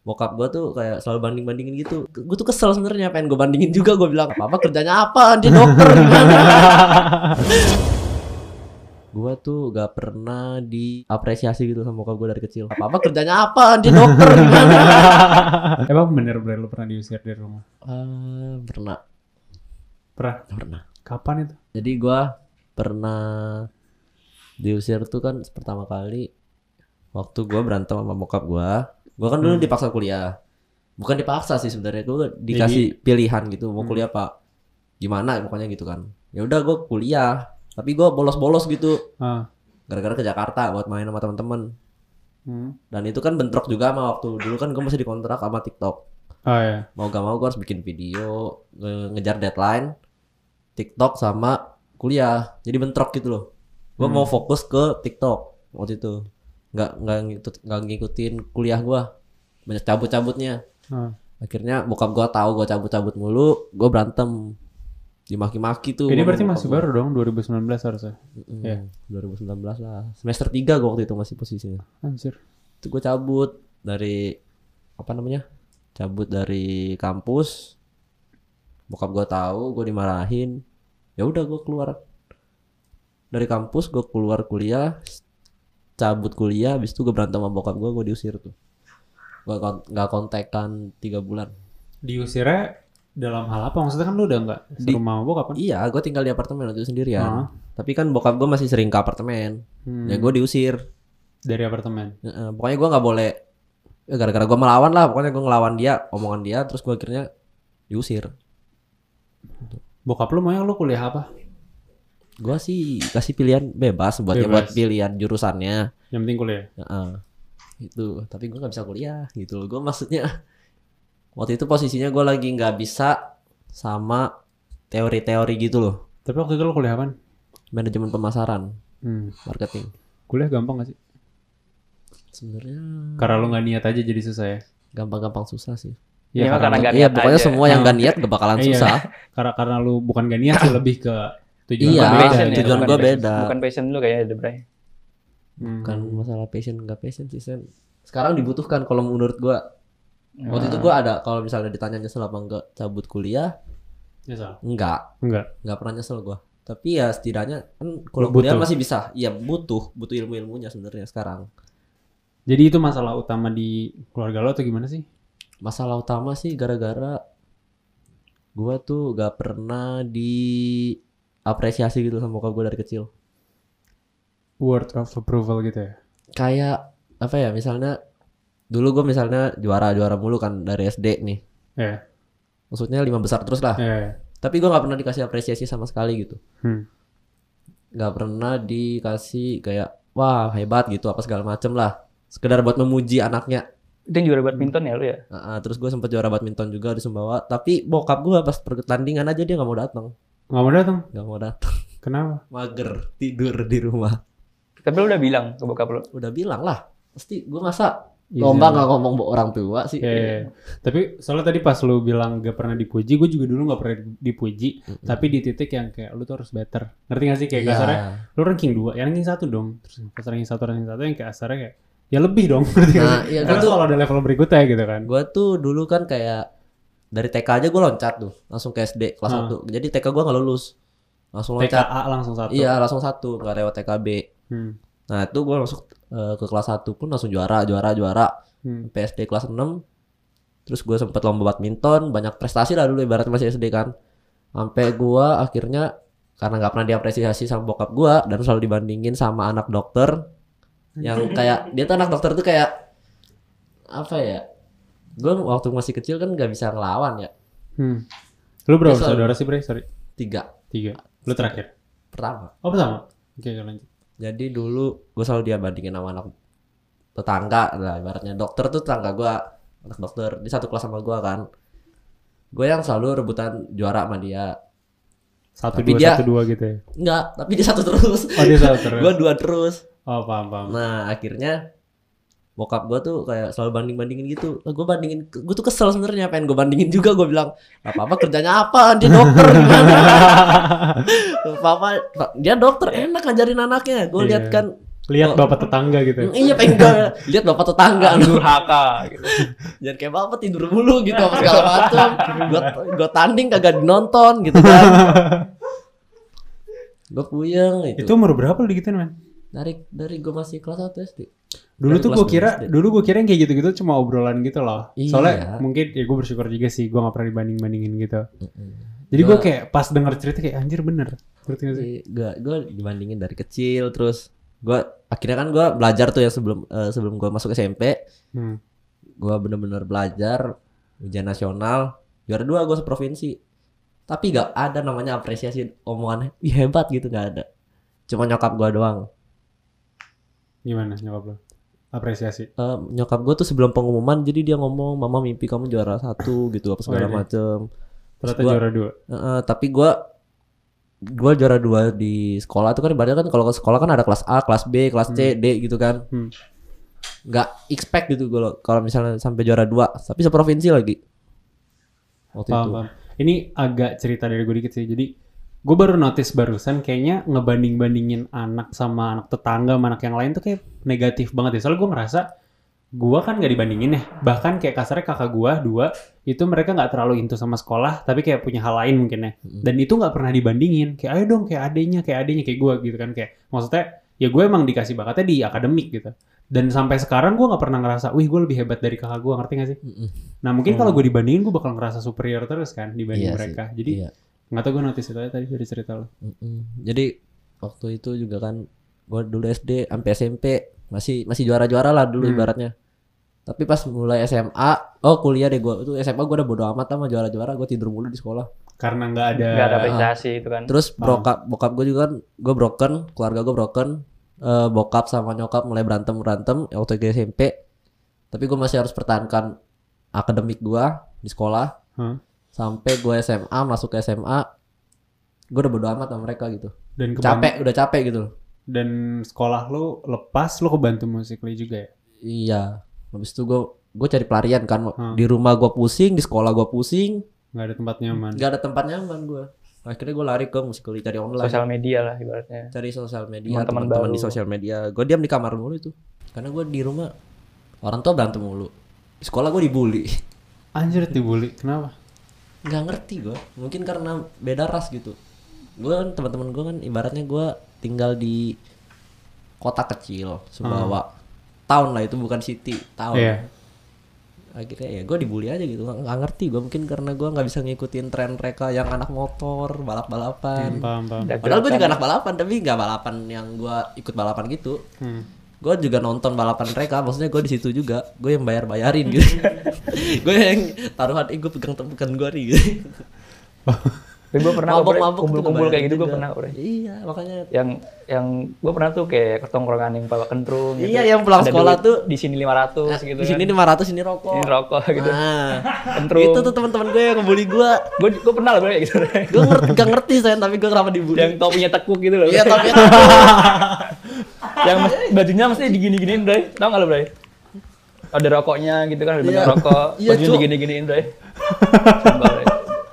bokap gue tuh kayak selalu banding bandingin gitu. Gue tuh kesel sebenarnya pengen gue bandingin juga. Gue bilang apa apa kerjanya apa? Dia dokter gimana? Gue tuh gak pernah diapresiasi gitu sama bokap gue dari kecil. Apa apa kerjanya apa? Dia dokter gimana? Emang bener-bener lu pernah diusir dari rumah? Ah, pernah. Pernah? pernah. Kapan itu? jadi gue pernah diusir tuh kan pertama kali waktu gue berantem sama bokap gue gue kan dulu Hmm. dipaksa kuliah bukan dipaksa sih sebenarnya gue dikasih pilihan gitu mau Hmm. kuliah pak gimana pokoknya gitu kan ya udah gue kuliah tapi gue bolos-bolos gitu Ah. gara-gara ke Jakarta buat main sama teman-teman Hmm. dan itu kan bentrok juga sama waktu dulu kan gue masih dikontrak sama TikTok Oh ya. mau gak mau gue harus bikin video nge- ngejar deadline TikTok sama kuliah jadi bentrok gitu loh gue Hmm. mau fokus ke TikTok waktu itu nggak nggak ngikut nggak ngikutin kuliah gue banyak cabut-cabutnya Ah. akhirnya bokap gue tahu gue cabut-cabut mulu gue berantem dimaki-maki tuh Ini berarti masih gua. baru dong 2019 harusnya. Mm, ya. 2019 lah semester 3 gue waktu itu masih posisinya Anjir. itu gue cabut dari apa namanya cabut dari kampus bokap gue tahu gue dimarahin ya udah gue keluar dari kampus gue keluar kuliah cabut kuliah habis itu gue berantem sama bokap gue gue diusir tuh gue nggak kontekan tiga bulan Diusirnya dalam hal apa? Maksudnya kan lu udah nggak Di- sama bokap kan? iya gue tinggal di apartemen itu sendirian Ah. tapi kan bokap gue masih sering ke apartemen Hmm. ya gue diusir Dari apartemen. Heeh, pokoknya gue nggak boleh ya gara-gara gue melawan lah pokoknya gue ngelawan dia omongan dia terus gue akhirnya diusir Bokap lu maunya lu kuliah apa? Gue sih kasih pilihan bebas buat ya buat Bebas. pilihan jurusannya Yang penting kuliah. Heeh. itu tapi gue nggak bisa kuliah gitu loh gue maksudnya waktu itu posisinya gue lagi nggak bisa sama teori-teori gitu loh Tapi waktu itu lu kuliah apa? manajemen pemasaran Hmm. marketing Kuliah gampang gak sih? sebenarnya Karena lu nggak niat aja jadi susah ya. gampang-gampang susah sih Ya, Iya, karena nggak iya niat pokoknya aja. semua yang Ah. gak niat gak bakalan Iya. susah karena karena lu bukan gak niat sih lebih ke tujuan Iya, passion gitu. tujuan passion. beda. Bukan passion lu kayaknya ada Bray. Hmm. bukan masalah passion nggak passion sih Sen. sekarang dibutuhkan kalau menurut gua waktu itu gua ada kalau misalnya ditanya nyesel apa enggak cabut kuliah Ya, salah. enggak Enggak. nggak pernah nyesel gua tapi ya setidaknya kan kalau kuliah masih bisa iya butuh butuh ilmu ilmunya sebenarnya sekarang Jadi itu masalah utama di keluarga lo atau gimana sih? masalah utama sih gara-gara gua tuh gak pernah diapresiasi gitu sama bokap gua dari kecil Word of approval gitu ya. kayak apa ya misalnya dulu gue misalnya juara juara mulu kan dari SD nih Ya. maksudnya lima besar terus lah Ya. ya. tapi gue nggak pernah dikasih apresiasi sama sekali gitu Hmm. nggak pernah dikasih kayak wah hebat gitu apa segala macem lah sekedar buat memuji anaknya Itu yang juara badminton ya lu ya? Nah, terus gue sempet juara badminton juga di Sumbawa tapi bokap gue pas pertandingan aja dia nggak mau datang Nggak mau datang. nggak mau datang Kenapa? mager tidur di rumah Tapi lu udah bilang ke bokap lu. udah bilang lah pasti gue masa Iya, lomba nggak ngomong bu- orang tua sih Ya, ya, ya. Tapi soalnya tadi pas lu bilang gak pernah dipuji, gue juga dulu gak pernah dipuji. Mm-mm. Tapi di titik yang kayak lu tuh harus better. Ngerti gak sih kayak Iya. kasarnya? Lu ranking 2, ya ranking 1 dong. Terus pas ranking 1, ranking 1 yang kayak kasarnya kayak ya lebih dong. Ngerti gak Nah, sih? iya, Karena tuh- kalau ada level berikutnya gitu kan. Gue tuh dulu kan kayak dari TK aja gue loncat tuh, langsung ke SD kelas. 1. Jadi TK gue nggak lulus, langsung loncat. TKA langsung satu. Iya langsung satu, nggak lewat TKB. Hmm. Nah itu gue masuk eh, ke kelas 1 pun langsung juara, juara, juara. Hmm. PSD kelas 6 Terus gue sempet lomba badminton, banyak prestasi lah dulu ibaratnya masih SD kan. Sampai gue akhirnya karena nggak pernah diapresiasi sama bokap gue dan selalu dibandingin sama anak dokter yang kayak dia tuh anak dokter tuh kayak apa ya? Gue waktu masih kecil kan nggak bisa ngelawan ya. Hmm. Lu berapa selalu- saudara sih, Bre? Sorry. Tiga Tiga. Lu terakhir. pertama. Oh, pertama. Oke, oke, lanjut. Jadi dulu gue selalu dia bandingin sama anak tetangga lah ibaratnya dokter tuh tetangga gue anak dokter di satu kelas sama gue kan. Gue yang selalu rebutan juara sama dia. Satu Tapi dua dia- satu dua gitu ya. Enggak, tapi dia satu terus. Oh, dia satu terus. gue dua terus. Oh, paham, paham. Nah akhirnya bokap gue tuh kayak selalu banding bandingin gitu. gue bandingin, gue tuh kesel sebenarnya pengen gue bandingin juga. Gue bilang apa apa kerjanya apa? Dia dokter? Papa, dia dokter enak ngajarin anaknya. Gue lihat Iya. kan Lihat bapak tetangga gitu. Mm, Iya pengen lihat bapak tetangga durhaka gitu. Jangan kayak bapak tidur mulu gitu apa segala macam. Gue gue tanding kagak dinonton gitu kan. gue puyeng itu. Itu umur berapa lu digituin, man? Dari dari gue masih kelas 1 SD. Dulu tuh gue kira, 12 SD. dulu gue kira yang kayak gitu-gitu cuma obrolan gitu loh. Iya. Soalnya mungkin ya gue bersyukur juga sih gue gak pernah dibanding-bandingin gitu. Mm-mm. Jadi gue kayak pas denger cerita kayak anjir bener. Ngerti gak sih? gue gue dibandingin dari kecil terus gue akhirnya kan gue belajar tuh ya sebelum eh, sebelum gue masuk SMP Hmm. gue bener-bener belajar ujian nasional juara dua gue seprovinsi tapi gak ada namanya apresiasi omongannya Ih, hebat gitu nggak ada cuma nyokap gue doang Gimana nyokap lo? Apresiasi. Eh, nyokap gue tuh sebelum pengumuman jadi dia ngomong mama mimpi kamu juara satu gitu apa segala Wede. macem Ternyata gua- juara dua. Eh, eh, tapi gue gue juara dua di sekolah tuh kan ibaratnya kan kalau ke sekolah kan ada kelas A, kelas B, kelas C, D gitu kan. Hmm. Nggak expect gitu gue kalau misalnya sampai juara dua, tapi seprovinsi lagi. Waktu Paham, itu. paham. Ini agak cerita dari gue dikit sih. Jadi gue baru notice barusan kayaknya ngebanding-bandingin anak sama anak tetangga sama anak yang lain tuh kayak negatif banget ya. Soalnya gue ngerasa gue kan gak dibandingin ya. Bahkan kayak kasarnya kakak gue dua itu mereka nggak terlalu into sama sekolah tapi kayak punya hal lain mungkin ya. Dan itu nggak pernah dibandingin. Kayak ayo dong kayak adenya kayak adenya kayak gue gitu kan kayak maksudnya ya gue emang dikasih bakatnya di akademik gitu. Dan sampai sekarang gue nggak pernah ngerasa, wih gue lebih hebat dari kakak gue, ngerti gak sih? Mm-mm. Nah mungkin Hmm. kalau gue dibandingin gue bakal ngerasa superior terus kan dibanding Iya sih, mereka. Jadi Iya. Nggak tau gue notice itu aja tadi dari cerita lo. Mm-mm. Jadi waktu itu juga kan gue dulu SD sampai SMP masih masih juara-juara lah dulu Hmm. ibaratnya. Tapi pas mulai SMA, oh kuliah deh gue itu SMA gue udah bodo amat sama juara-juara, gue tidur mulu di sekolah. Karena nggak ada. Gak ada apresiasi itu kan. Terus bokap bokap gue juga kan gue broken, keluarga gue broken. Eh, bokap sama nyokap mulai berantem berantem waktu gue SMP. Tapi gue masih harus pertahankan akademik gue di sekolah Hah? Sampai gue SMA masuk ke SMA. Gue udah bodo amat sama mereka gitu. Dan keban- Capek, udah capek gitu. Dan sekolah lu lepas lu kebantu musikly juga ya. Iya. Habis itu gue gue cari pelarian kan. Hmm. Di rumah gue pusing, di sekolah gue pusing, Nggak ada tempat nyaman. nggak ada tempat nyaman gue. Akhirnya gue lari ke musikali cari online. Sosial media lah ibaratnya. cari sosial media Teman-teman di sosial media gue diam di kamar mulu itu karena gue di rumah orang tua berantem mulu di sekolah gue dibully Anjir dibully. Kenapa? Nggak ngerti gue mungkin karena beda ras gitu. Gue kan teman-teman gue kan ibaratnya gue tinggal di kota kecil Sumbawa. Town lah itu bukan city town. Iya. akhirnya ya gue dibully aja gitu. Nggak ngerti gue mungkin karena gue nggak bisa ngikutin tren mereka yang anak motor balap-balapan. Paham paham. Dan Padahal gue juga anak balapan tapi nggak balapan yang gue ikut balapan gitu. Hmm. Gue juga nonton balapan mereka, maksudnya gue di situ juga, gue yang bayar bayarin gitu. gue yang taruhan, eh gue pegang temukan gue nih. Gitu. Tapi gue pernah Bre. Mabok-mabok kumpul-kumpul kayak gitu gue pernah. Bre. Iya, makanya. Yang yang gue pernah tuh kayak ketongkrongan yang bawa kentrung gitu. Iya, yang pulang Ada sekolah tuh. di sini 500 gitu di sini kan. 500 ini rokok. Ini rokok gitu. Nah, Kentrung. itu tuh teman-teman gue yang ngebully gue. Gue gue pernah lah Bre, gitu. Bre. Gue ngerti, gak ngerti saya, tapi gue kenapa dibully. yang topinya tekuk gitu loh. Iya, tapi yang mes, bajunya mesti digini-giniin, Bray. Tahu nggak lo, Bray? Ada rokoknya gitu kan, ada Iya. banyak rokok. Iya, bajunya digini-giniin, Bray. Sumpah,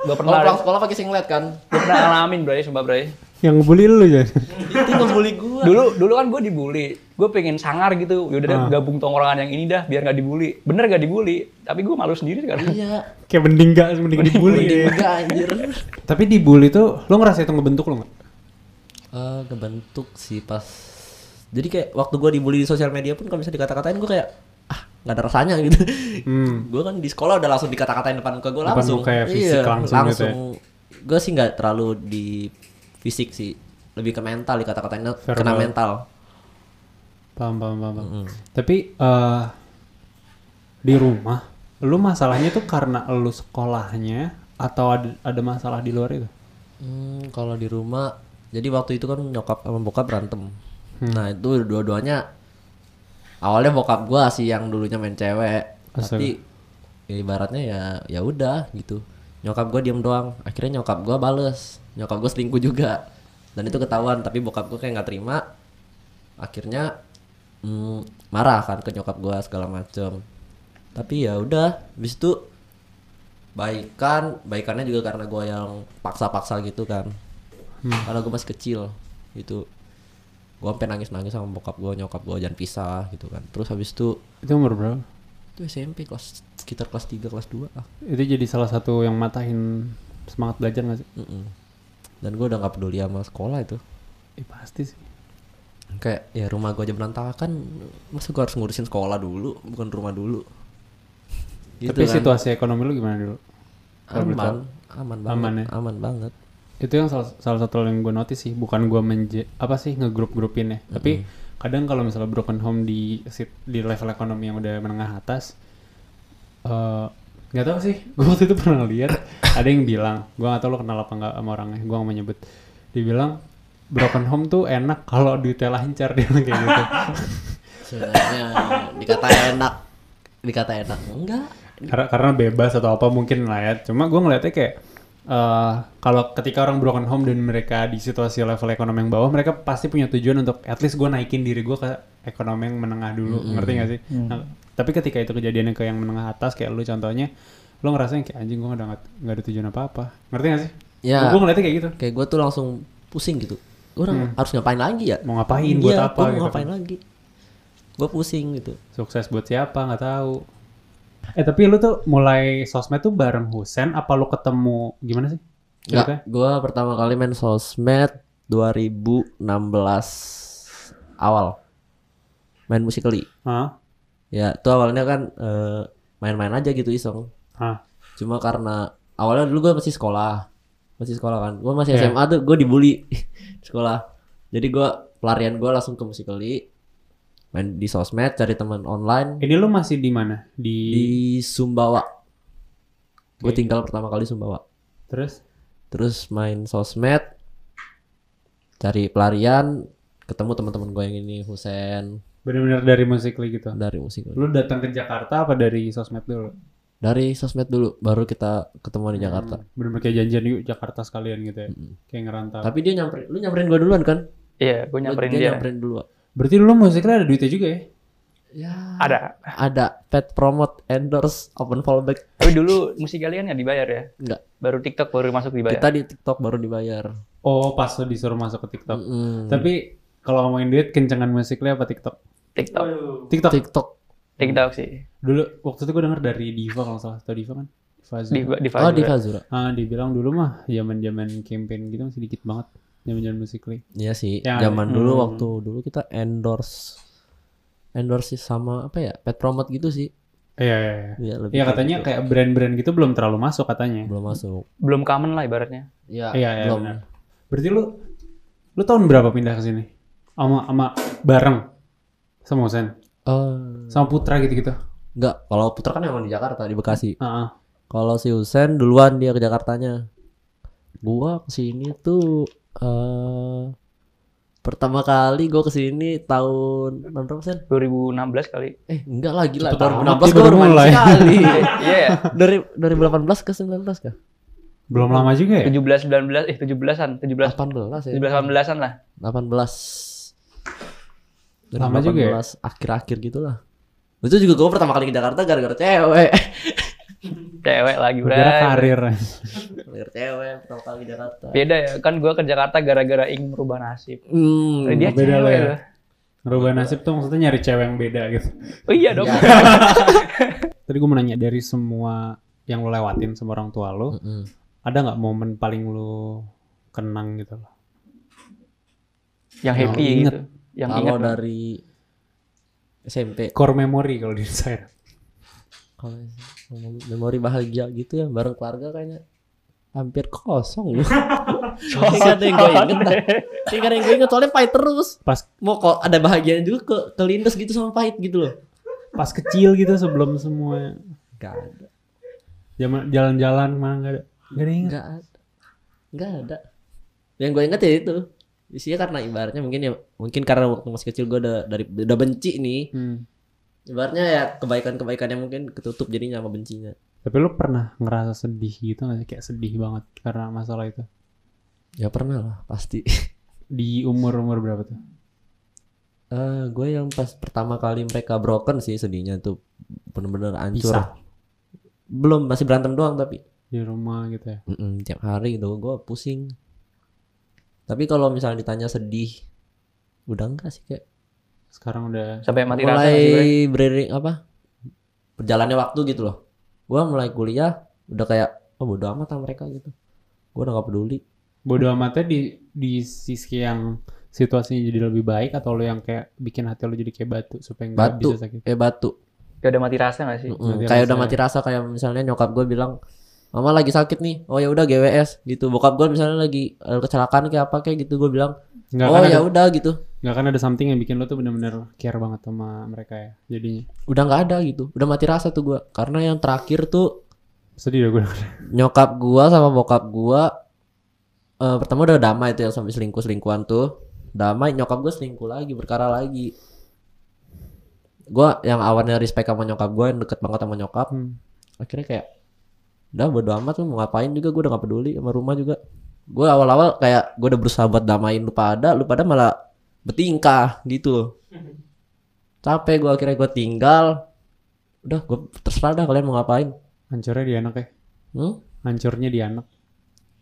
Bray. Gue kalau pernah, pulang sekolah pakai singlet kan. gue pernah ngalamin, Bray, sumpah, Bray. Yang ngebully lu ya. itu ngebully gue. Dulu dulu kan gue dibully. Gue pengen sangar gitu. Yaudah deh, Ah. gabung tongkrongan yang ini dah biar nggak dibully. Bener gak dibully, tapi gue malu sendiri sekarang. Iya, Kayak mending gak mending dibully mending ya. enggak anjir. Tapi dibully tuh lu ngerasa itu ngebentuk lu nggak? Eh, kebentuk sih pas jadi kayak waktu gue dibully di sosial media pun kalau bisa dikata-katain gue kayak nggak ada rasanya gitu Hmm. gue kan di sekolah udah langsung dikata-katain depan muka gue Depan langsung muka ya, fisik langsung gitu ya. gue sih nggak terlalu di fisik sih lebih ke mental dikata-katain kena mental Paham paham paham. Mm. Tapi eh di rumah lu masalahnya tuh karena lu sekolahnya atau ada, ada masalah di luar itu? Hmm, kalau di rumah jadi waktu itu kan nyokap sama bokap berantem Hmm. nah itu dua-duanya awalnya bokap gua sih yang dulunya main cewek. Astaga. tapi ya ibaratnya ya ya udah gitu. Nyokap gua diem doang. Akhirnya nyokap gua bales. Nyokap gua selingkuh juga. Dan itu ketahuan tapi bokap gua kayak nggak terima. Akhirnya hmm, marah kan ke nyokap gua segala macem. Tapi ya udah habis itu baikan baikannya juga karena gua yang paksa-paksa gitu kan. Hmm. karena gue masih kecil gitu gue sampai nangis nangis sama bokap gue nyokap gue jangan pisah gitu kan terus habis itu Itu umur berapa? itu SMP kelas sekitar kelas 3 kelas 2 lah Itu jadi salah satu yang matahin semangat belajar gak sih? Mm-mm. dan gue udah nggak peduli sama sekolah itu Eh pasti sih. kayak ya rumah gue aja berantakan masa gue harus ngurusin sekolah dulu bukan rumah dulu gitu Tapi kan. situasi ekonomi lu gimana dulu? Aman aman banget Aman aman, ya? banget Itu yang salah, salah satu yang gue notice sih, bukan gue menje apa sih ngegrup-grupin ya. Tapi kadang kalau misalnya broken home di di level ekonomi yang udah menengah atas eh nggak tahu sih. Gue waktu itu pernah lihat ada yang bilang gue nggak tahu lo kenal apa nggak sama orangnya gue nggak mau nyebut. Dibilang broken home tuh enak kalau duitnya lancar. Dia kayak gitu. Sebenarnya dikata enak. Dikata enak. Enggak. Karena karena bebas atau apa mungkin lah ya. Cuma gue ngeliatnya kayak eh kalau ketika orang broken home dan mereka di situasi level ekonomi yang bawah mereka pasti punya tujuan untuk at least gue naikin diri gue ke ekonomi yang menengah dulu. Ngerti gak sih? Nah, tapi ketika itu kejadiannya ke yang menengah atas kayak lu contohnya lu ngerasain kayak anjing gue udah nggak ada tujuan apa apa ngerti gak sih? Ya. gue ngeliatnya kayak gitu. Kayak gue tuh langsung pusing gitu. Orang harus ngapain lagi ya? Mau ngapain? Buat Iya, apa gua mau gitu ngapain lagi? Gue pusing gitu. Sukses buat siapa? Nggak tahu eh tapi lu tuh mulai sosmed tuh bareng Husen apa lu ketemu gimana sih? Enggak, gue pertama kali main sosmed 2016 awal main musikali Hah? ya itu awalnya kan eh, main-main aja gitu iseng Hah? cuma karena awalnya dulu gue masih sekolah masih sekolah kan gue masih Iya. SMA tuh gue dibully di sekolah jadi gue pelarian gue langsung ke musikali main di sosmed cari teman online Ini lu masih di mana? Di, di Sumbawa gue Oke. tinggal pertama kali Sumbawa terus terus main sosmed cari pelarian ketemu teman-teman gue yang ini Husen benar-benar dari musik gitu. dari musik Lu datang ke Jakarta apa dari sosmed dulu? dari sosmed dulu baru kita ketemu di Jakarta Benar-benar kayak janjian yuk Jakarta sekalian gitu ya. Kayak ngerantau. tapi dia nyamperin lu nyamperin gue duluan kan Iya, gue nyamperin dia dia. nyamperin dulu Berarti lu musiknya ada duitnya juga ya? ya Ada. ada pet promote endorse open fallback Tapi dulu musik kalian ya dibayar ya? enggak Baru TikTok baru masuk dibayar. kita di TikTok baru dibayar Oh, pas lu disuruh masuk ke TikTok. Mm-mm. Tapi kalau ngomongin duit kencengan musiknya apa TikTok? TikTok. TikTok. TikTok TikTok sih. Dulu waktu itu gue denger dari Diva kalau nggak salah, tau Diva kan? Diva Di, Zura. di oh di Fazura. Fazura Ah, dibilang dulu mah zaman-zaman campaign gitu masih dikit banget. Zaman-zaman musikly. Iya sih Ya, zaman dulu hmm. waktu dulu kita endorse endorse sih sama apa ya pet promote gitu sih Iya, iya, iya. Iya, Iya kayak katanya gitu. kayak brand-brand gitu belum terlalu masuk katanya. belum masuk Belum common lah ibaratnya. Iya, Iya, iya belum. benar. Berarti lu lu tahun berapa pindah ke sini? Sama sama bareng sama Husen, Eh, sama Putra gitu-gitu. enggak, kalau Putra kan emang di Jakarta, di Bekasi. Heeh. Kalau si Husen duluan dia ke Jakartanya. Gua ke sini tuh eh pertama kali gua ke sini tahun tahun berapa Sen? 2016 kali. Eh, enggak lah gila. Cepet amat 2016 dia gua baru mulai. sekali. Iya ya. Dari dari 18 ke 19 kah? Belum lama juga ya? 17 19 eh 17-an, 17 18 ya. 17 18-an lah. 18 Lama juga ya? 2018, akhir-akhir gitu lah itu juga gue pertama kali ke Jakarta gara-gara cewek Cewek lagi, Gara Bray. karir. gara-gara cewek pertama kali Jakarta Beda ya, kan gua ke Jakarta gara-gara ingin merubah nasib. hmm, dia beda lah cewek ya. loh. Ngerubah nasib tuh maksudnya nyari cewek yang beda gitu. Oh iya dong. Ya. Tadi gue mau nanya dari semua yang lo lewatin sama orang tua lo, Mm-mm. ada nggak momen paling lo kenang gitu loh? Yang Yang happy inget. gitu. Yang kalau ingat. dari SMP Core memory kalau di saya. kalau memori bahagia gitu ya bareng keluarga kayaknya. Hampir kosong loh. Gak ada yang gue inget dah. Gak ada yang gue inget soalnya pahit terus. Pas Mau kok ada bahagianya juga ke kelindes gitu sama pahit gitu loh. Pas kecil gitu sebelum semua. Gak ada. Zaman jalan-jalan mana nggak ada. Nggak ada inget. Gak ada. Gak ada. Yang gue inget ya itu. Isinya karena ibaratnya mungkin ya Mungkin karena waktu masih kecil gue udah, dari, udah benci nih. Hmm. Ibaratnya ya kebaikan-kebaikan yang mungkin ketutup jadinya sama bencinya Tapi lo pernah ngerasa sedih gitu nggak sih? Kayak sedih banget karena masalah itu. Ya pernah lah pasti Di umur-umur berapa tuh? Eh, gue yang pas pertama kali mereka broken sih sedihnya tuh bener-bener hancur. Pisah. Belum masih berantem doang tapi Di rumah gitu ya. Mm-mm, tiap hari gitu gue pusing. Tapi kalau misalnya ditanya sedih udah enggak sih kayak Sekarang udah Sampai mati rasa mulai sih, Bray? beriring apa berjalannya waktu gitu loh gua mulai kuliah udah kayak oh bodo amat sama mereka gitu gua udah gak peduli bodo amatnya di di sisi yang situasinya jadi lebih baik atau lo yang kayak bikin hati lo jadi kayak batu supaya nggak Batu. bisa sakit. kayak batu Kayak udah mati rasa gak sih? Mm-mm. Mati kayak rasa udah mati rasa kayak misalnya nyokap gue bilang mama lagi sakit nih oh ya udah GWS gitu bokap gue misalnya lagi eh, kecelakaan kayak apa kayak gitu gue bilang Nggak oh kan ya udah gitu. nggak kan ada something yang bikin lo tuh bener-bener care banget sama mereka ya. Jadinya. Udah nggak ada gitu. Udah mati rasa tuh gue karena yang terakhir tuh sedih dah gue. nyokap gua sama bokap gua eh pertama udah damai tuh yang sampai selingkuh selingkuhan tuh. Damai nyokap gua selingkuh lagi berkara lagi. Gua yang awalnya respect sama nyokap gua yang deket banget sama nyokap Hmm. akhirnya kayak udah bodo amat lu mau ngapain juga? Gua udah gak peduli sama rumah juga gua awal-awal kayak gua udah berusaha buat damain lu pada lu pada malah bertingkah gitu loh capek gua akhirnya gua tinggal udah gua terserah dah kalian mau ngapain Hancurnya di anak ya. hmm? Hancurnya di anak.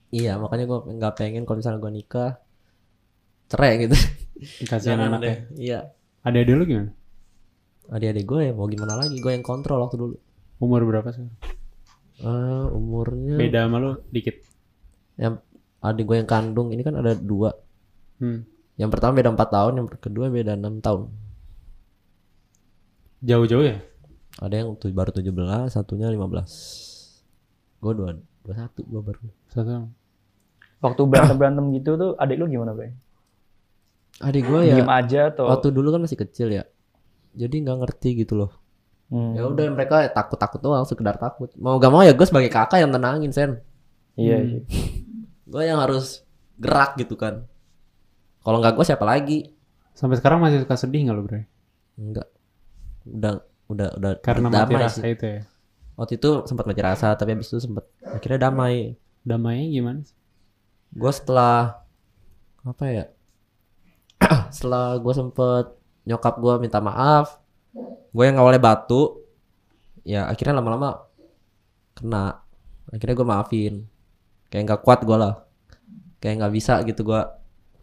Iya makanya gue nggak pengen kalau misalnya gue nikah cerai gitu. Kasihan Jangan anak ya. deh. Iya. Ada ada lu gimana? Adik-adik gue ya mau gimana lagi gue yang kontrol waktu dulu. Umur berapa sih? Eh umurnya Beda sama lu dikit. yang adik gue yang kandung ini kan ada dua. Hmm. Yang pertama beda empat tahun, yang kedua beda enam tahun. Jauh-jauh ya? Ada yang tu- baru 17, satunya 15. Gue dua, dua satu gue baru. Satu. Waktu berantem-berantem gitu tuh adik lu gimana, Bray? Adik gue ya Diem aja atau waktu dulu kan masih kecil ya. Jadi nggak ngerti gitu loh. Hmm. Ya udah mereka takut-takut doang, sekedar takut. Mau gak mau ya gue sebagai kakak yang tenangin sen. Iya Hmm. Gue yang harus gerak gitu kan. Kalau nggak gue siapa lagi? Sampai sekarang masih suka sedih nggak lu, Bro? enggak udah udah udah Karena mati damai rasa sih. itu ya. waktu itu sempat mati rasa tapi habis itu sempat akhirnya damai. Damainya gimana gue setelah apa ya? Setelah gue sempet nyokap gue minta maaf gue yang awalnya batu ya akhirnya lama-lama kena. Akhirnya gue maafin kayak nggak kuat gue lah. Kayak nggak bisa gitu gue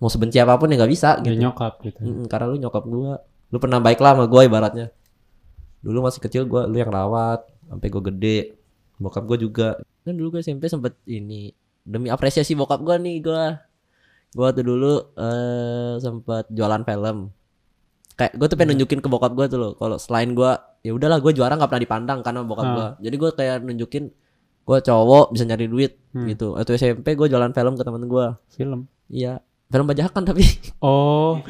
mau sebenci apa pun ya nggak bisa Dia gitu. nyokap gitu. Mm-mm, karena lu nyokap gua. Lu pernah baik lah sama gua ibaratnya. Dulu masih kecil gua lu yang rawat sampai gua gede. Bokap gua juga. Kan dulu gua SMP sempet ini demi apresiasi bokap gua nih gua. Gua tuh dulu eh sempet jualan film. Kayak gua tuh pengen nunjukin ke bokap gua tuh loh. Kalau selain gua ya udahlah gua juara nggak pernah dipandang karena bokap Ah. gua. Jadi gua kayak nunjukin gua cowok bisa nyari duit Hmm. gitu waktu SMP gua jualan film ke temen gua Film. iya film bajakan tapi Oh,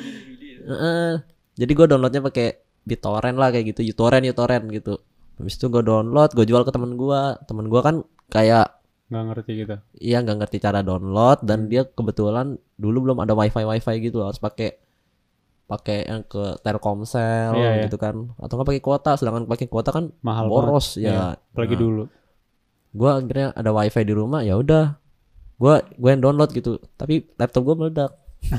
Heeh. Jadi gue downloadnya pakai BitTorrent lah kayak gitu, uTorrent uTorrent gitu. Habis itu gue download, gue jual ke temen gue. Temen gue kan kayak nggak ngerti gitu. iya nggak ngerti cara download Hmm. dan dia kebetulan dulu belum ada wifi wifi gitu harus pakai pakai yang ke Telkomsel Iya, iya. gitu kan atau nggak pakai kuota sedangkan pakai kuota kan Mahal boros banget. Ya Apalagi Nah, dulu. Gue akhirnya ada wifi di rumah ya udah. Gue gue yang download gitu. Tapi laptop gue meledak.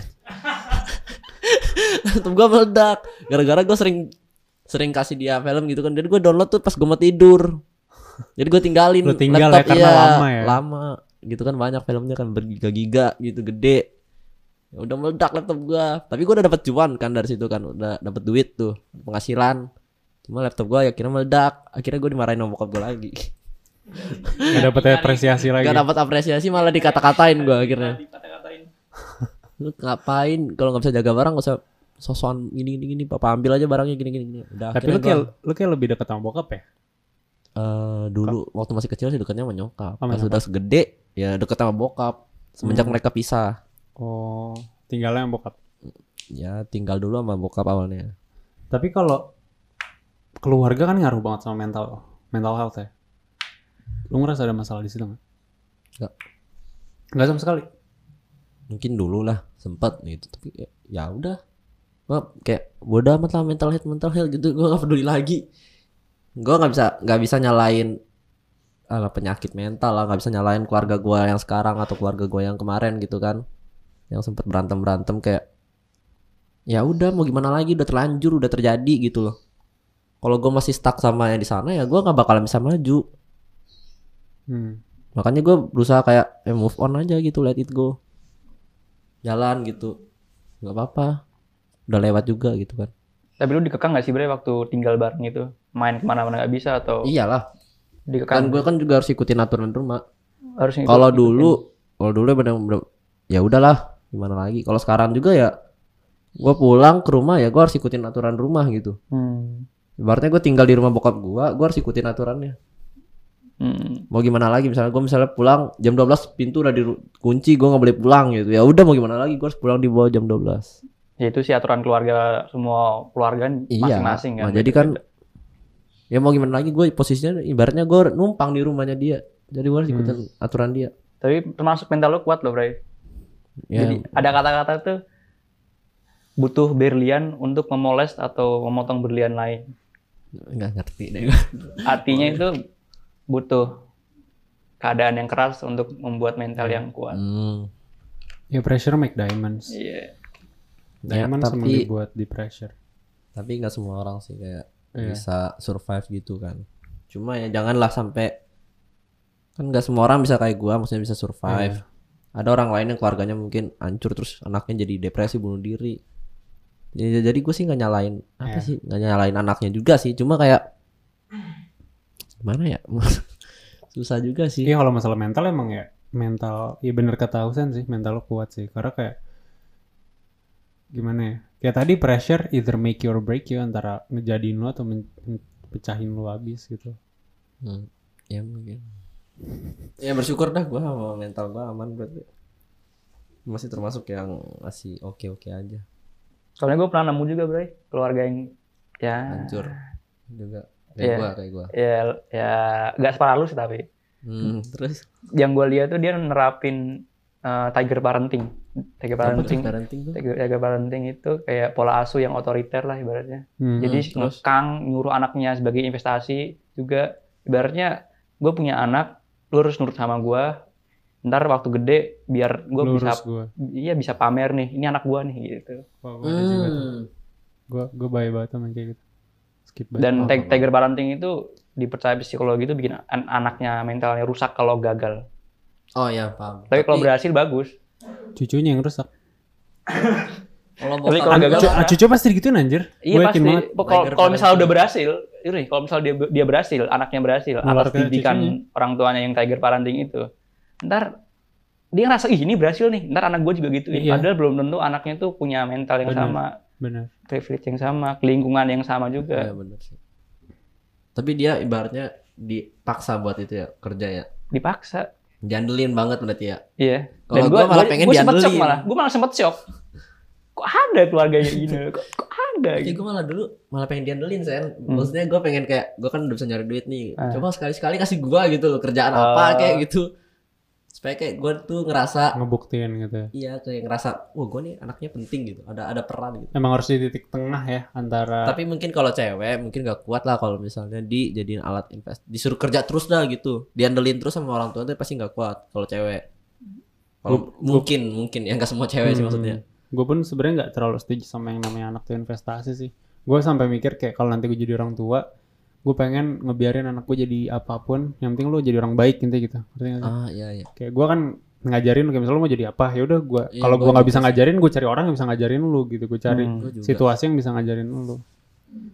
Laptop gue meledak. Gara-gara gue sering sering kasih dia film gitu kan. Jadi gue download tuh pas gue mau tidur. Jadi gue tinggalin Lu tinggal ya, laptop karena iya, lama ya? lama. Gitu kan banyak filmnya kan bergiga-giga gitu gede. Ya udah meledak laptop gue tapi gue udah dapat cuan kan dari situ kan. Udah dapat duit tuh penghasilan. Cuma laptop gue akhirnya meledak. Akhirnya gue dimarahin sama bokap gue lagi Nggak dapet apresiasi lagi. Gak dapat apresiasi malah dikata-katain gue akhirnya. Lu ngapain kalau nggak bisa jaga barang gak usah sosokan gini gini gini papa ambil aja barangnya gini gini gini. Udah Tapi lu kayak gua, lu kayak lebih dekat sama bokap ya? eh, dulu waktu masih kecil sih dekatnya sama nyokap. Sama Pas sudah segede ya deket sama bokap. Semenjak Hmm. mereka pisah Oh, tinggalnya sama bokap. ya tinggal dulu sama bokap awalnya. Tapi kalau keluarga kan ngaruh banget sama mental mental health ya. Lu ngerasa ada masalah di situ nggak? Nggak. Nggak sama sekali. Mungkin dulu lah sempet gitu tapi ya, ya udah. Gua kayak bodoh amat lah mental health mental health gitu gue gak peduli lagi. Gue nggak bisa nggak bisa nyalain ala penyakit mental lah nggak bisa nyalain keluarga gue yang sekarang atau keluarga gue yang kemarin gitu kan yang sempet berantem berantem kayak ya udah mau gimana lagi udah terlanjur udah terjadi gitu loh kalau gue masih stuck sama yang di sana ya gue nggak bakalan bisa maju Hmm. makanya gue berusaha kayak eh, move on aja gitu let it go. Jalan gitu. Nggak apa-apa. Udah lewat juga gitu kan. Tapi lu dikekang gak sih bre waktu tinggal bareng itu? Main ke mana-mana gak bisa atau iyalah. kan dikekang? gue kan juga harus ikutin aturan rumah. Harus kalau dulu kalau dulu bener-bener ya udahlah gimana lagi. Kalau sekarang juga ya gue pulang ke rumah ya gue harus ikutin aturan rumah gitu. Hmm. ibaratnya gue tinggal di rumah bokap gue gue harus ikutin aturannya Hmm. mau gimana lagi misalnya gue misalnya pulang jam 12 pintu udah dikunci gue nggak boleh pulang gitu ya udah mau gimana lagi gue harus pulang di bawah jam 12 Ya itu sih aturan keluarga semua keluarga iya masing-masing kan. nah, jadi kan ya mau gimana lagi gue posisinya ibaratnya gue numpang di rumahnya dia jadi gue harus Hmm. ikutin aturan dia Tapi termasuk mental lu kuat loh, Bray. ya Jadi ada kata-kata tuh butuh berlian untuk memoles atau memotong berlian lain. nggak ngerti deh. Artinya itu butuh keadaan yang keras untuk membuat mental yang kuat. Hmm. Ya pressure make diamonds. Iya. Ya, Diamonds emang tapi dibuat di pressure. tapi nggak semua orang sih kayak Iya. bisa survive gitu kan cuma ya janganlah sampai kan nggak semua orang bisa kayak gua maksudnya bisa survive ada orang lain yang keluarganya mungkin hancur terus anaknya jadi depresi bunuh diri jadi, jadi gue sih nggak nyalain apa Iya. sih nggak nyalain anaknya juga sih cuma kayak gimana ya? Susah juga sih. Iya kalau masalah mental emang ya mental, ya bener kata Husen sih mental lo kuat sih. Karena kayak gimana ya? Kayak tadi pressure either make you or break you antara ngejadiin lo atau pecahin lo habis gitu. Hmm, ya mungkin. Ya bersyukur dah gua sama mental gua aman berarti. Masih termasuk yang masih oke oke aja. Soalnya gue pernah nemu juga, Bray, keluarga yang ya hancur juga kayak Iya. gua kayak gua ya ya nggak separah lu sih tapi hmm, terus yang gue lihat tuh dia nerapin eh, tiger parenting. Tiger parenting. parenting tuh Tiger, tiger parenting itu kayak pola asuh yang otoriter lah ibaratnya. Hmm. Jadi terus? ngekang nyuruh anaknya sebagai investasi juga ibaratnya gue punya anak lu harus nurut sama gue ntar waktu gede biar gue Lurus bisa gue. iya bisa pamer nih ini anak gue nih gitu hmm. Gue gue baik banget sama kayak gitu. Skip dan Oh, tiger parenting itu dipercaya psikologi itu bikin an- anaknya mentalnya rusak kalau gagal oh ya paham tapi kalau berhasil bagus Cucunya yang rusak. kalau tapi kalau gagal Cu- marah. ah, cucu pasti digituin anjir. iya Gue pasti kalau misalnya udah berhasil ini kalau misalnya dia dia berhasil anaknya berhasil atas Menularkan didikan cucunya. orang tuanya yang tiger parenting itu ntar dia ngerasa ih ini berhasil nih ntar anak gue juga gitu Iya. padahal belum tentu anaknya tuh punya mental yang Bener. sama Bener. privilege yang sama lingkungan yang sama ya juga bener sih tapi dia ibaratnya dipaksa buat itu ya kerja ya dipaksa jandelin banget berarti ya iya Kalau gua malah pengen gua sempet shock diandelin. malah gue malah sempet shock kok ada keluarganya gini kok, kok ada Jadi gitu gue malah dulu malah pengen diandelin sen. Maksudnya gue pengen kayak gue kan udah bisa nyari duit nih. Ah. Coba sekali sekali kasih gue gitu loh kerjaan Oh. apa kayak gitu. Supaya kayak gue tuh ngerasa Ngebuktiin gitu. ya. iya kayak ngerasa wah gue nih anaknya penting gitu. Ada ada peran gitu. Emang harus di titik tengah ya antara Tapi mungkin kalau cewek mungkin gak kuat lah kalau misalnya dijadiin alat invest disuruh kerja terus dah gitu. Diandelin terus sama orang tua tuh pasti gak kuat kalau cewek. Kalau Gua- mungkin mungkin ya nggak semua cewek sih Hmm. maksudnya. Gue pun sebenarnya nggak terlalu setuju sama yang namanya anak tuh investasi sih. Gue sampai mikir kayak kalau nanti gue jadi orang tua, gue pengen ngebiarin anak gue jadi apa pun. Yang penting lu jadi orang baik gitu. Ngerti sih? Ah iya iya. Kayak gue kan ngajarin kayak misalnya lu mau jadi apa ya udah gue Iya, kalau gua gue nggak bisa ngajarin gue cari orang yang bisa ngajarin lu gitu gue cari Hmm. Gua situasi yang bisa ngajarin lu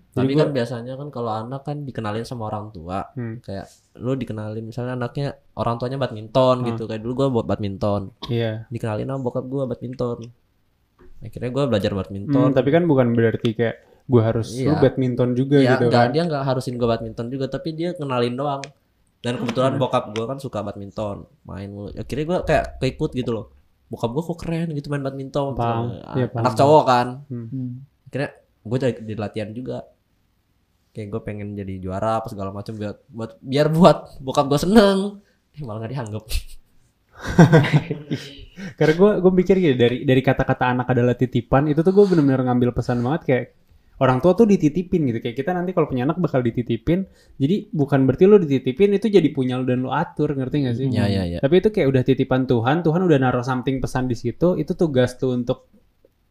Tapi Jadi kan gua- biasanya kan kalau anak kan dikenalin sama orang tua. Hmm. Kayak lu dikenalin misalnya anaknya orang tuanya badminton Hmm. gitu. Kayak dulu gua buat badminton. iya Dikenalin sama bokap gua badminton. Akhirnya gua belajar Hmm, badminton. tapi kan bukan berarti kayak gue harus lu Iya. badminton juga ya, gitu nggak- kan dia nggak harusin gua badminton juga, tapi dia kenalin doang. Dan kebetulan Hmm. bokap gua kan suka badminton, main mulu. Akhirnya gua kayak keikut gitu loh. Bokap gua kok keren gitu main badminton. Paham. Gitu. Iya, paham. Anak cowok kan. Hmm. Akhirnya gua jadi, jadi latihan juga. Kayak gue pengen jadi juara apa segala macam buat, buat biar buat bokap gua seneng. Eh, malah nggak dianggap. Karena gue gue mikir gitu dari dari kata-kata anak adalah titipan itu tuh gue bener-bener ngambil pesan banget kayak orang tua tuh dititipin gitu. Kayak kita nanti kalau punya anak bakal dititipin. Jadi bukan berarti lo dititipin itu jadi punya lo dan lo atur ngerti gak sih? Ya, ya, ya. Tapi itu kayak udah titipan Tuhan Tuhan udah naruh something pesan di situ itu tugas tuh untuk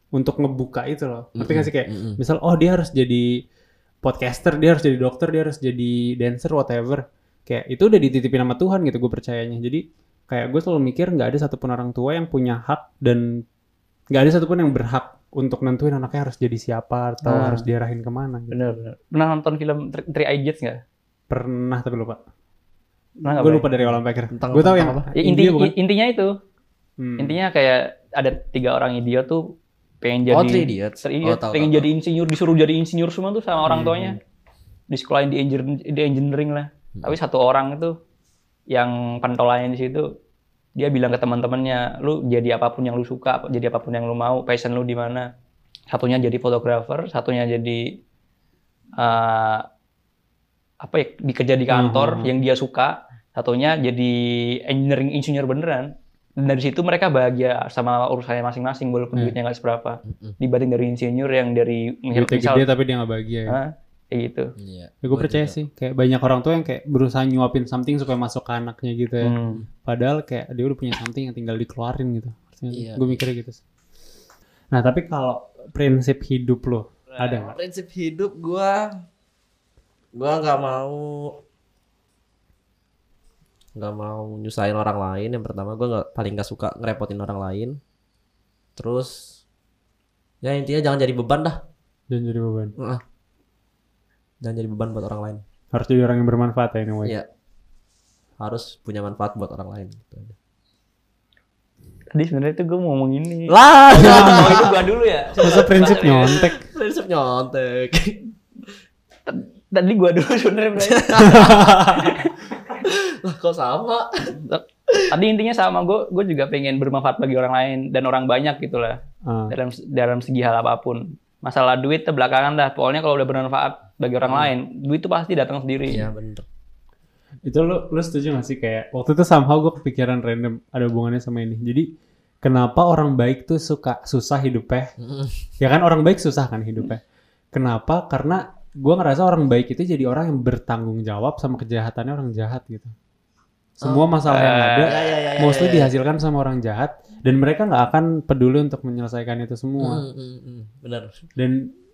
untuk ngebuka itu loh. Ngerti gak sih? Kayak Mm-mm. misal oh dia harus jadi podcaster dia harus jadi dokter dia harus jadi dancer whatever. Kayak itu udah dititipin sama Tuhan gitu gue percayanya. Jadi kayak gue selalu mikir nggak ada satupun orang tua yang punya hak dan nggak ada satupun yang berhak untuk nentuin anaknya harus jadi siapa atau Ah. harus diarahin ke mana. Gitu. Bener, bener. Pernah nonton film Three Idiots nggak? Pernah tapi lupa. Pernah nggak, Gue lupa dari awal sampai akhir. Gue tahu yang apa? Ya, inti, India bukan? intinya itu. Hmm. Intinya kayak ada tiga orang idiot tuh pengen jadi Oh, Three Idiots. Three Oh, tahu, pengen tahu, jadi insinyur, disuruh jadi insinyur semua tuh sama orang Hmm. tuanya. Di sekolahin di, engineer- di engineering lah. Hmm. Tapi satu orang itu yang pentolannya di situ dia bilang ke teman-temannya, lu jadi apa pun yang lu suka, jadi apa pun yang lu mau, passion lu di mana. Satunya jadi fotografer, satunya jadi eh, apa ya, dikerja di kantor Hmm. yang dia suka, satunya jadi engineering insinyur beneran. Dan dari situ mereka bahagia sama urusannya masing-masing walaupun Hmm. duitnya nggak seberapa. Mm-mm. Dibanding dari insinyur yang dari Duitnya misal, gede tapi dia nggak bahagia ya. Kayak gitu. Iya. Ya, gue Gua percaya juga. sih, kayak banyak orang tua yang kayak berusaha nyuapin something supaya masuk ke anaknya gitu ya. Hmm. Padahal kayak dia udah punya something yang tinggal dikeluarin gitu. Iya. Gue mikirnya gitu sih. Nah tapi kalau prinsip hidup lo ada nggak? Prinsip hidup gua gua nggak mau nggak mau nyusahin orang lain. Yang pertama gua nggak paling nggak suka ngerepotin orang lain. Terus ya intinya jangan jadi beban dah. Dan jadi beban. Heeh. Jangan jadi beban buat orang lain. Harus jadi orang yang bermanfaat ya anyway. Iya. Harus punya manfaat buat orang lain. Gitu aja. Tadi sebenarnya itu gue mau ngomong ini. Lah, Oh, itu gua dulu ya. Masa prinsip nyontek? prinsip nyontek. Tadi gua dulu sebenarnya. Lah kok sama? Tadi intinya sama gue, gue juga pengen bermanfaat bagi orang lain dan orang banyak gitu lah Ah, dalam dalam segi hal apa pun. Masalah duit belakangan dah. Pokoknya kalau udah bermanfaat bagi orang lain, duit itu pasti datang sendiri. Iya bener. itu lo lo setuju gak sih kayak waktu itu somehow gue kepikiran random ada hubungannya sama ini. Jadi kenapa orang baik tuh suka susah hidupnya? Ya kan orang baik susah kan hidupnya. Kenapa? Karena gue ngerasa orang baik itu jadi orang yang bertanggung jawab sama kejahatannya orang jahat gitu. Semua masalah yang ada Ya, ya, ya, mostly dihasilkan sama orang jahat dan mereka nggak akan peduli untuk menyelesaikan itu semua. Mm, mm, mm. Bener. Dan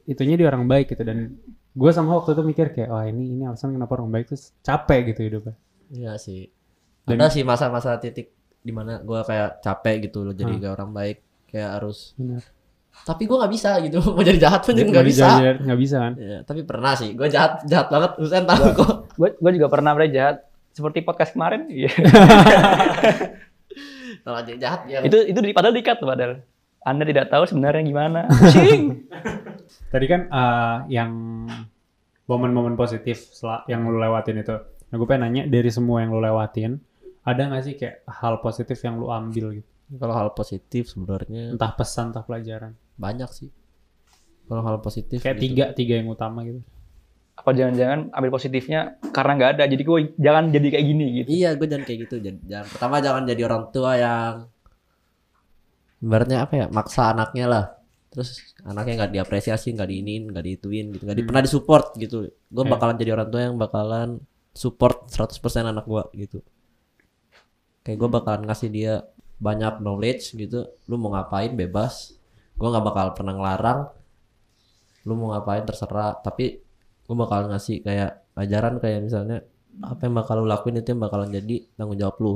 itunya di orang baik gitu dan gue sama waktu itu mikir kayak wah ini ini alasan kenapa orang baik tuh capek gitu hidupnya. Iya sih. Dan- Ada sih masa-masa titik di mana gua kayak capek gitu loh jadi Hmm. kayak orang baik kayak harus. Benar. Tapi gua nggak bisa gitu mau jadi jahat pun juga nggak bisa. Nggak bisa kan? Ya, tapi pernah sih. Gua jahat jahat banget. Usen tahu kok. Gue gue juga pernah Bray jahat seperti podcast kemarin. Iya. Kalau jadi jahat ya. itu itu di, padahal dikat tuh padahal. Anda tidak tahu sebenarnya gimana. Cing. Tadi kan eh, yang momen-momen positif yang lu lewatin itu. Nah gue pengen nanya dari semua yang lu lewatin, ada nggak sih kayak hal positif yang lu ambil gitu? Kalau hal positif sebenarnya Entah pesan, entah pelajaran. banyak sih. Kalau hal positif Kayak gitu. tiga, tiga yang utama gitu. Apa jangan-jangan ambil positifnya karena nggak ada. Jadi gue jangan jadi kayak gini gitu. Iya, gue jangan kayak gitu. Jangan, jangan- pertama jangan jadi orang tua yang ibaratnya apa ya, maksa anaknya lah. Terus anaknya nggak diapresiasi, nggak diinin, nggak diituin gitu, nggak di, Hmm. pernah disupport gitu. Gue bakalan jadi orang tua yang bakalan support 100% anak gue gitu. Kayak gue bakalan ngasih dia banyak knowledge gitu. Lu mau ngapain bebas. Gue nggak bakal pernah ngelarang. Lu mau ngapain terserah. Tapi gue bakalan ngasih kayak ajaran kayak misalnya apa yang bakal lu lakuin itu yang bakalan jadi tanggung jawab lu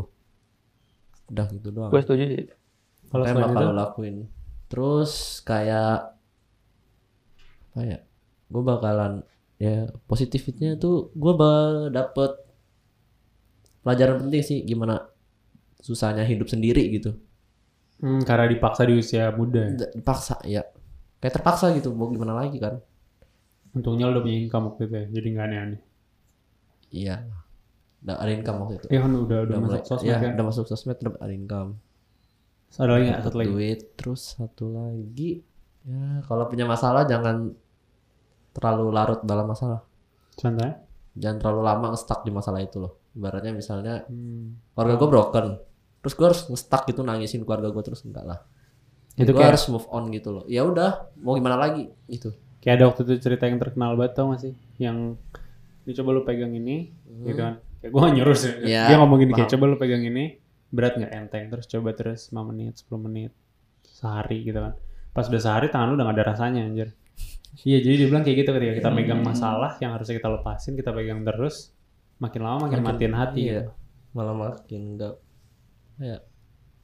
udah gitu doang Gue setuju sih. Kalau yang selain bakal itu, lakuin terus kayak apa ya gue bakalan ya positifnya tuh gue dapet pelajaran penting sih gimana susahnya hidup sendiri gitu hmm, karena dipaksa di usia muda. ya. Dipaksa ya kayak terpaksa gitu mau gimana lagi kan Untungnya lu udah punya income waktu itu ya, jadi nggak aneh-aneh. iya udah ada income waktu itu Iya kan udah udah, mulai- masuk sosmed ya, kan. udah masuk sosmed udah ada income Ada lagi nggak? Satu lagi. duit terus satu lagi ya kalau punya masalah jangan terlalu larut dalam masalah Contohnya? jangan terlalu lama nge-stuck di masalah itu loh ibaratnya misalnya Hmm. keluarga gue broken terus gue harus nge-stuck gitu nangisin keluarga gue terus enggak lah Itu gue kayak- harus move on gitu loh ya udah mau gimana lagi gitu Kayak ada waktu itu cerita yang terkenal banget tau gak sih? Yang ini coba lu pegang ini, gitu kan. Kayak gue gak nyuruh sih. Hmm. Iya, Dia ngomong gini kayak coba lu pegang ini, berat gak enteng. Terus coba terus 5 menit, 10 menit, sehari gitu kan. Pas udah sehari tangan lu udah gak ada rasanya anjir. Iya jadi dia bilang kayak gitu ketika kita megang Hmm. masalah yang harusnya kita lepasin, kita pegang terus. Makin lama makin, Makin- matiin hati iya. gitu. malah makin enggak ya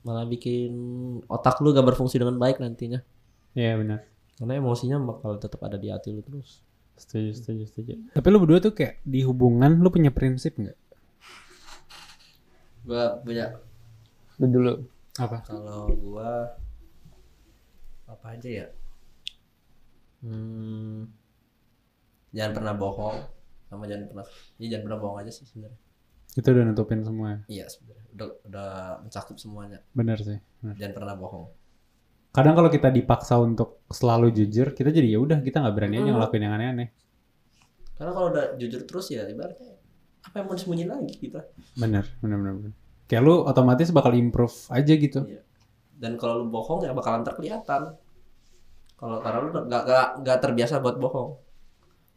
malah bikin otak lu gak berfungsi dengan baik nantinya Iya benar. karena emosinya bakal tetap ada di hati lu terus Setuju, setuju, setuju. Tapi lu berdua tuh kayak di hubungan lu punya prinsip nggak? gua punya Lu dulu. Apa? kalau gua apa aja ya hmm, jangan pernah bohong sama jangan pernah ya jangan pernah bohong aja sih sebenarnya Itu udah nutupin semua. iya sebenarnya udah udah mencakup semuanya Benar sih. benar. jangan pernah bohong Kadang kalau kita dipaksa untuk selalu jujur, kita jadi ya udah kita nggak berani aja ngelakuin yang aneh-aneh. karena kalau udah jujur terus ya ibaratnya apa yang mau disembunyiin lagi kita Bener, bener, bener, bener. Kayak lu otomatis bakal improve aja gitu. Iya. dan kalau lu bohong ya bakalan terkelihatan kalau karena lu nggak nggak nggak terbiasa buat bohong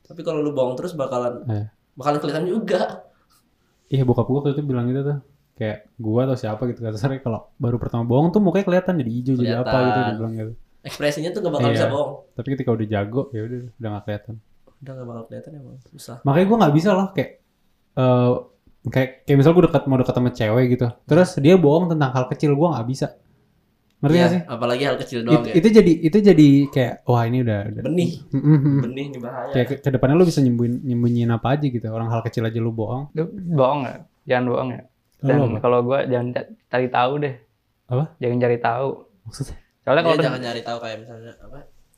tapi kalau lu bohong terus bakalan Iya. bakalan kelihatan juga Iya bokap gua waktu itu bilang gitu tuh. Kayak gua atau siapa gitu kata Sari kalau baru pertama bohong tuh mukanya kelihatan jadi hijau jadi apa gitu dia bilang gitu. ekspresinya tuh gak bakal Iya. bisa bohong Tapi ketika udah jago ya udah udah gak kelihatan. udah gak bakal kelihatan emang susah Makanya gua nggak bisa loh kayak eh kayak kayak misal gua dekat mau dekat sama cewek gitu. Terus dia bohong tentang hal kecil gua nggak bisa. Ngerti Iya, gak sih? apalagi hal kecil It- doang ya itu jadi itu jadi kayak wah ini udah, udah benih benih nih bahaya kayak ke, ke depannya lu bisa nyembunyiin nyembunyiin apa aja gitu. Orang hal kecil aja lu bohong. Lu bohong nggak? Jangan bohong ya. Dan kalau gua jangan ca- cari tahu deh. Apa? Jangan cari tahu. Maksudnya? Soalnya kalau jangan nyari tahu kayak misalnya apa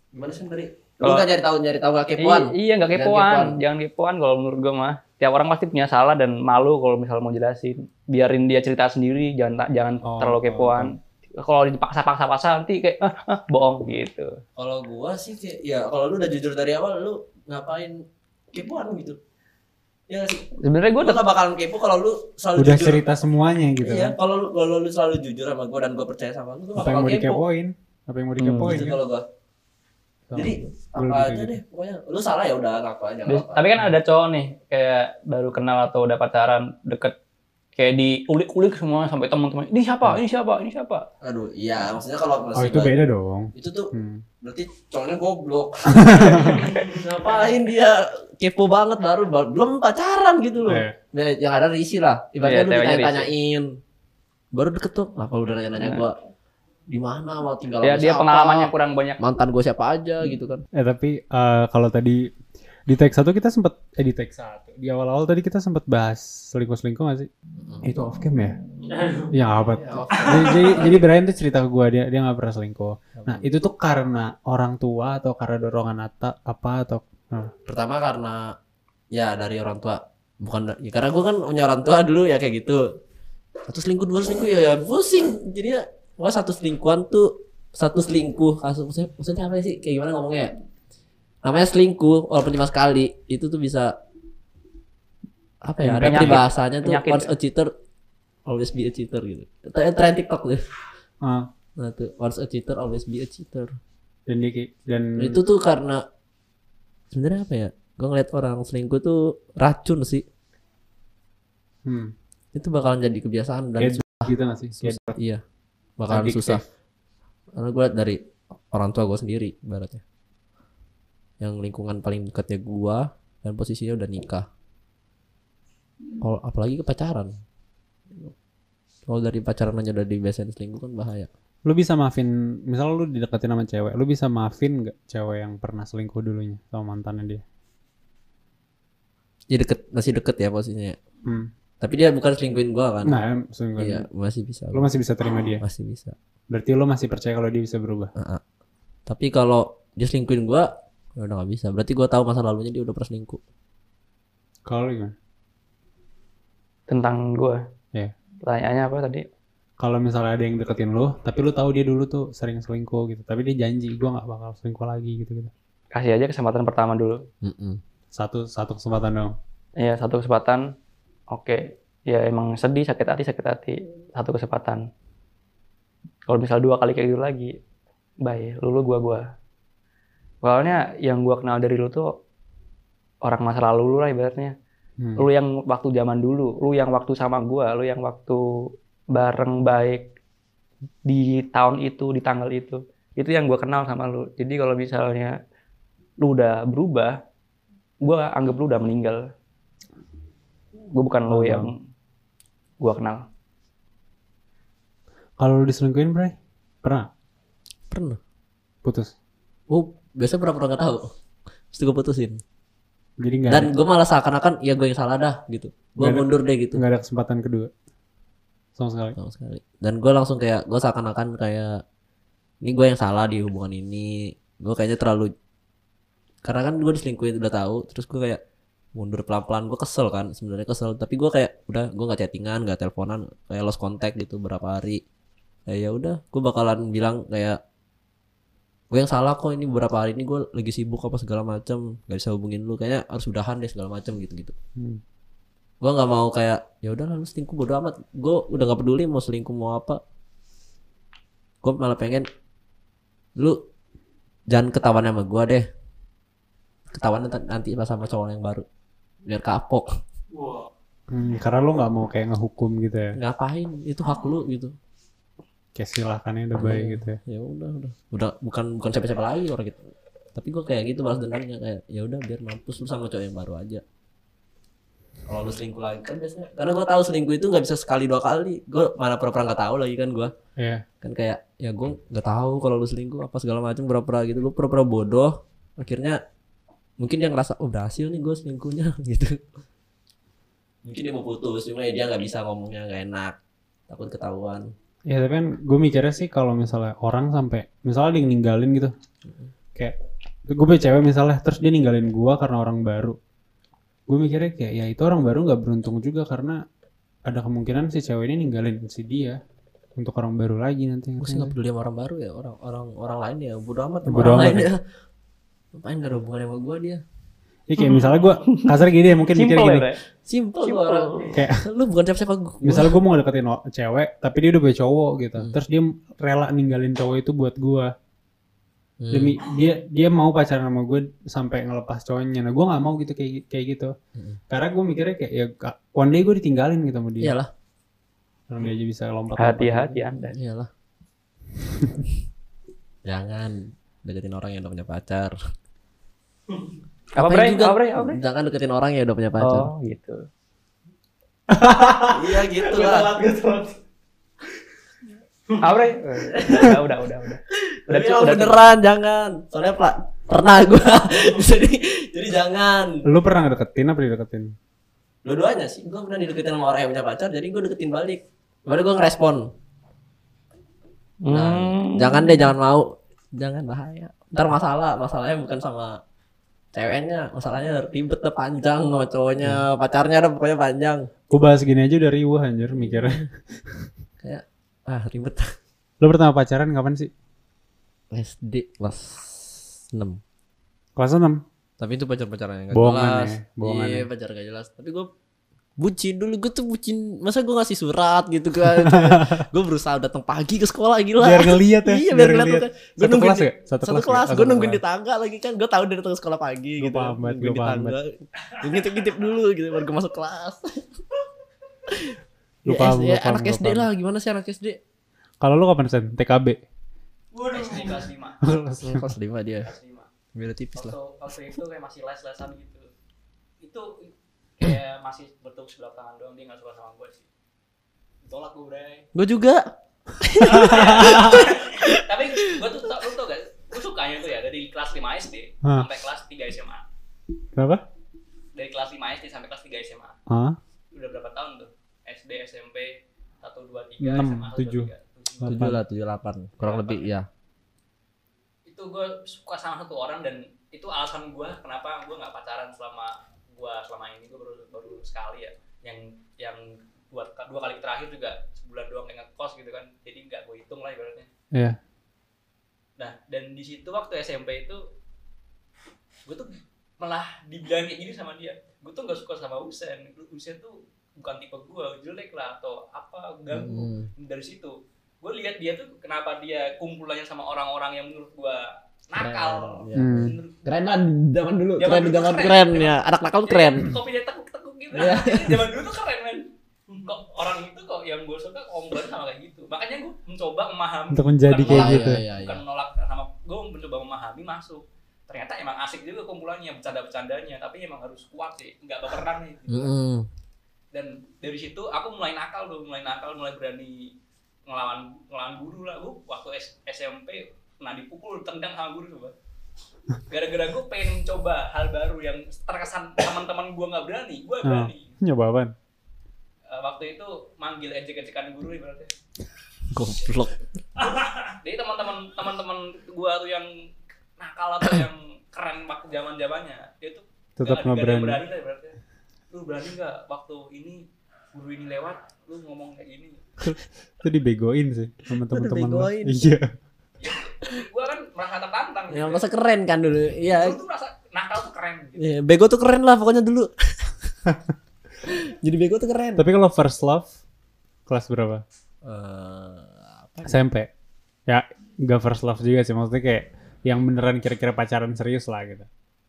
gimana sih tadi lu Kalau- nggak nyari tahu nyari tahu gak kepoan iya nggak kepoan. kepoan. Jangan kepoan kalau menurut gua mah. Tiap orang pasti punya salah dan malu kalau misal mau jelasin. Biarin dia cerita sendiri, jangan jangan Oh, terlalu oh, kepoan. Kalau dipaksa-paksa-paksa nanti kayak ah, ah, bohong gitu. kalau gua sih kayak ya kalau lu udah jujur dari awal lu ngapain kepoan gitu ya Sebenarnya gua gak bakalan kepo kalau lu selalu Udah jujur cerita semuanya gitu. iya kan. kalau lu kalau lu selalu jujur sama gua dan gua percaya sama lu gua Apa yang bakal mau kepo dikepoin? Apa yang mau Hmm, dikepoin gitu kan? kalau gua jadi apa aja gitu. deh pokoknya. Lu salah ya udah ngaku aja Bias- apa-apa. Tapi kan ada cowok nih kayak baru kenal atau udah pacaran deket kayak diulik-ulik semua sampai teman-teman ini siapa? Ini siapa? Ini siapa? Aduh iya maksudnya kalau Oh masih itu beda dong. itu tuh Hmm. berarti cowoknya goblok. Ngapain dia? Kepo banget baru baru- belum pacaran gitu loh. Eh, Nah, yang ada risih lah. Iya, ibaratnya lu ceweknya ditanya-tanyain. Baru deket tuh lah kalau udah nanya-nanya Nah. gua di mana mau tinggal dia sama dia siapa, pengalamannya kurang banyak. Mantan gue siapa aja gitu kan. Eh tapi eh, kalau tadi di tag satu kita sempat eh di tag satu. Di awal-awal tadi kita sempat bahas selingkuh-selingkuh gak sih? Itu off cam ya? Ya apa? jadi, jadi jadi Brian tuh cerita ke gue dia dia nggak pernah selingkuh. Nah itu tuh karena orang tua atau karena dorongan ata apa atau nah, pertama karena ya dari orang tua. Bukan ya, karena gue kan punya orang tua dulu ya kayak gitu. Satu selingkuh dua selingkuh ya, ya pusing. Jadi wah satu selingkuhan tuh satu selingkuh kasus maksudnya, maksudnya apa sih kayak gimana ngomongnya ya? namanya selingkuh walaupun cuma sekali itu tuh bisa apa ya ada peribahasanya tuh Penyakit. once a cheater always be a cheater gitu Tren- TikTok tuh ah, nah tuh once a cheater always be a cheater dan dan itu tuh karena sebenarnya apa ya gue ngeliat orang selingkuh tuh racun sih hmm, itu bakalan jadi kebiasaan dan kayak susah, gitu gak sih? Susah. iya bakalan Adiktif. susah. karena gue liat dari orang tua gue sendiri ibaratnya. Yang lingkungan paling dekatnya gue dan posisinya udah nikah. Kalau apalagi ke pacaran. Kalau dari pacaran aja udah dibiasain selingkuh kan bahaya. Lu bisa maafin misal lu dideketin sama cewek lu bisa maafin nggak cewek yang pernah selingkuh dulunya sama mantannya dia? Ya deket masih deket ya posisinya? Hmm. Tapi dia bukan selingkuhin gue kan nah em, selingkuh iya masih bisa lu masih bisa terima dia masih bisa berarti lu masih percaya kalau dia bisa berubah Heeh. Tapi kalau dia selingkuhin gua, ya udah gak bisa. Berarti gua tahu masa lalunya dia udah pernah selingkuh. kalau gimana tentang gue. Iya. Pertanyaannya apa tadi? kalau misalnya ada yang deketin lu tapi lu tahu dia dulu tuh sering selingkuh gitu tapi dia janji gua nggak bakal selingkuh lagi gitu gitu Kasih aja kesempatan pertama dulu. satu satu kesempatan dong Iya satu kesempatan. Oke. Ya emang sedih sakit hati sakit hati. Satu kesempatan. Kalau misal dua kali kayak gitu lagi, bye. Lu lu gua gua. Soalnya yang gua kenal dari lu tuh orang masa lalu lu lah ibaratnya. Hmm. Lu yang waktu zaman dulu, lu yang waktu sama gua, lu yang waktu bareng baik di tahun itu, di tanggal itu. Itu yang gua kenal sama lu. Jadi kalau misalnya lu udah berubah, gua anggap lu udah meninggal. Gua bukan Paham. yang gua kenal. kalau lu diselingkuhin bre pernah Pernah. putus oh biasanya pura-pura nggak tahu terus gue putusin Jadi nggak dan gue malah seakan-akan ya gue yang salah dah gitu gue mundur deh gitu nggak ada kesempatan kedua. Sama sekali. sama sekali dan gue langsung kayak gue seakan-akan kayak ini gue yang salah di hubungan ini gue kayaknya terlalu karena kan gue diselingkuhin udah tahu terus gue kayak mundur pelan-pelan. Gue kesel kan sebenarnya kesel. Tapi gue kayak udah gue nggak chattingan nggak teleponan kayak lost contact gitu berapa hari. Kayak ya udah gue bakalan bilang kayak gue yang salah kok ini beberapa hari ini gue lagi sibuk apa segala macam gak bisa hubungin lu. Kayaknya harus udahan deh segala macam gitu gitu Hmm. gue nggak mau kayak ya udah lalu selingkuh bodo amat. Gue udah nggak peduli mau selingkuh mau apa. Gue malah pengen lu jangan ketahuan sama gue deh. Ketahuan nanti, nanti pas sama cowok yang baru biar kapok. Hmm, karena lo nggak mau kayak ngehukum gitu ya. ngapain? Itu hak lu gitu. Kayak silahkannya udah baik gitu ya. ya udah udah. Udah bukan bukan siapa siapa lagi orang gitu. Tapi gue kayak gitu balas dendamnya kayak ya udah biar mampus lu sama cowok yang baru aja. Kalau lu selingkuh lagi kan biasanya karena gue tahu selingkuh itu nggak bisa sekali dua kali. Gue mana pura-pura nggak tahu lagi kan gue Iya. kan kayak ya gue nggak tahu kalau lu selingkuh apa segala macam pura-pura gitu. Gue pura-pura bodoh. Akhirnya mungkin dia ngerasa oh berhasil nih gue selingkuhnya gitu mungkin dia mau putus cuma ya dia nggak bisa ngomongnya nggak enak takut ketahuan Ya tapi kan gue mikirnya sih kalau misalnya orang sampai misalnya dia ninggalin gitu. Kayak gue punya cewek misalnya terus dia ninggalin gue karena orang baru. Gue mikirnya kayak ya itu orang baru nggak beruntung juga karena ada kemungkinan si cewek ini ninggalin si dia untuk orang baru lagi nanti. gue sih nggak peduli sama orang baru ya orang orang orang lain ya bodo amat sama Bodo orang amat lain ya. Ngapain gak ada hubungannya sama gue dia Ya kayak misalnya gue kasar gini ya mungkin mikir gini. ya, simple, Simple. gua orang Kayak lu bukan siapa siapa gue misalnya gue mau deketin cewek tapi dia udah punya cowok gitu. Hmm. Terus dia rela ninggalin cowok itu buat gue. Hmm. Demi dia dia mau pacaran sama gue sampai ngelepas cowoknya. Nah gue nggak mau gitu kayak kayak gitu. Hmm. Karena gue mikirnya kayak ya one day gue ditinggalin gitu sama dia. iyalah Orang dia aja bisa lompat. Hati-hati Anda. iyalah jangan deketin orang yang udah punya pacar Apa Bre? Apa Bre? Jangan deketin orang yang udah punya pacar Oh, gitu. iya gitu lah Apa Bre? Udah, udah, udah, udah. Udah, cu- emang udah. beneran jangan soalnya pak pernah gue jadi jadi jangan Lu pernah ngedeketin apa dideketin? dua-duanya sih gue pernah dideketin sama orang yang punya pacar jadi gue deketin balik baru gue ngerespon nah, Hmm. jangan deh jangan mau jangan bahaya ntar masalah masalahnya bukan sama ceweknya masalahnya ribet deh panjang sama cowoknya pacarnya ada pokoknya panjang Gue bahas gini aja udah riuh anjir mikirnya. kayak ah ribet Lu pertama pacaran kapan sih? SD kelas 6 Kelas 6. tapi itu pacar pacaran yang gak Bohongan jelas ya, bohongan iya ya. pacar gak jelas tapi gue bucin dulu gue tuh bucin masa gue ngasih surat gitu kan gue berusaha datang pagi ke sekolah gila Biar ngeliat ya. iya biar ngeliat kan gue Satu kelas di, ya? satu, Satu kelas, kelas ya? Oh, gue nungguin di tangga lagi kan gue tahu dia datang ke sekolah pagi Gua gitu paham banget, nungguin gua di paham tangga gue ngintip ngintip dulu gitu baru gue masuk kelas Lu ya, paham, paham, anak SD lah gimana sih anak SD Kalau lu kapan sen? TKB. SD kelas 5. kelas lima dia Kelas 5. beda tipis lah waktu itu kayak masih les-lesan gitu. Itu kayak masih bertepuk sebelah tangan doang dia nggak suka sama gue sih. Tolak gue bre. gue juga Tapi gue tuh tau, lu tau gak? Gue sukanya tuh ya dari kelas 5 SD sampai kelas 3 SMA. Kenapa? Dari kelas 5 SD sampai kelas 3 SMA. Hah? Udah berapa tahun tuh? SD, SMP, 1, 2, 3, Enam, SMA, 1, 2, tujuh. 3. tujuh lah tujuh delapan kurang lebih ya itu gue suka sama satu orang dan itu alasan gue kenapa gue nggak pacaran selama gue selama ini gue baru baru sekali ya. Yang yang dua, dua kali terakhir juga sebulan doang kayak ngekos gitu kan. Jadi nggak gue hitung lah ibaratnya. Iya. nah dan di situ waktu SMP itu gue tuh malah dibilang kayak gini sama dia. Gue tuh nggak suka sama Usen Usen tuh bukan tipe gue jelek lah atau apa ganggu Hmm. dari situ. Gue lihat dia tuh kenapa dia kumpulannya sama orang-orang yang menurut gue nakal Keren, ya. Hmm. keren lah zaman dulu Zaman keren dulu zaman keren. keren ya anak nakal tuh keren kopinya tekuk-tekuk gitu Iya. zaman dulu tuh keren men kok orang itu kok yang gue suka om banget sama kayak gitu makanya gue mencoba memahami Untuk menjadi kayak menolak, gitu. Iya, iya, bukan iya. menolak sama gue mencoba memahami masuk ternyata emang asik juga kumpulannya bercanda-bercandanya tapi emang harus kuat sih nggak baperan nih Mm-mm. dan dari situ aku mulai nakal tuh mulai nakal mulai berani ngelawan ngelawan guru lah gue waktu S- SMP pernah dipukul tendang sama guru coba gara-gara gue pengen coba hal baru yang terkesan teman-teman gue nggak berani gue berani Nyoba apaan? Eh, waktu itu manggil ejek-ejekan guru ibaratnya Goblok. jadi teman-teman teman-teman gue tuh yang nakal atau yang keren waktu zaman zamannya dia tuh Tetap nggak berani. berani lah ibaratnya lu berani nggak waktu ini guru ini lewat lu ngomong kayak gini Itu dibegoin sih sama teman-teman. Iya. Gue kan merasa tertantang Ya gitu. merasa keren kan dulu. Iya. Lu tuh merasa nakal tuh keren gitu. Iya, bego tuh keren lah pokoknya dulu. Jadi bego tuh keren. Tapi kalau first love kelas berapa? Eh, apa? SMP. Ya, nggak first love juga sih. Maksudnya kayak yang beneran kira-kira pacaran serius lah gitu.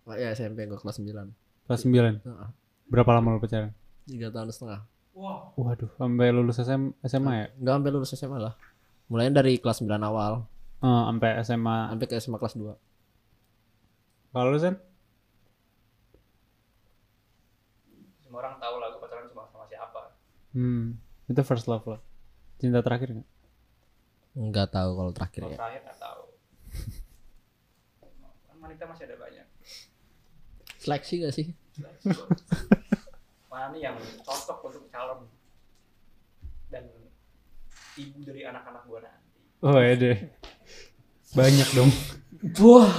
Oh, ya SMP gua kelas 9. Kelas 9. Heeh. Berapa lama lo pacaran? Tiga tahun setengah. Wah, Waduh, sampai lulus SM, SMA ya? Enggak sampai lulus SMA lah. Mulainya dari kelas 9 awal Eh, sampai SMA. sampai ke SMA kelas 2. Kalau lu Sen? semua orang tahu lah gue pacaran sama sama siapa. Hmm, itu first love lo. Cinta terakhir nggak? Enggak tahu kalau terakhir Kalau ya. terakhir nggak tahu. kan wanita masih ada banyak. Seleksi gak sih? Mana nih yang cocok untuk calon dan ibu dari anak-anak gue nanti. Oh ya deh. Banyak dong. Wah.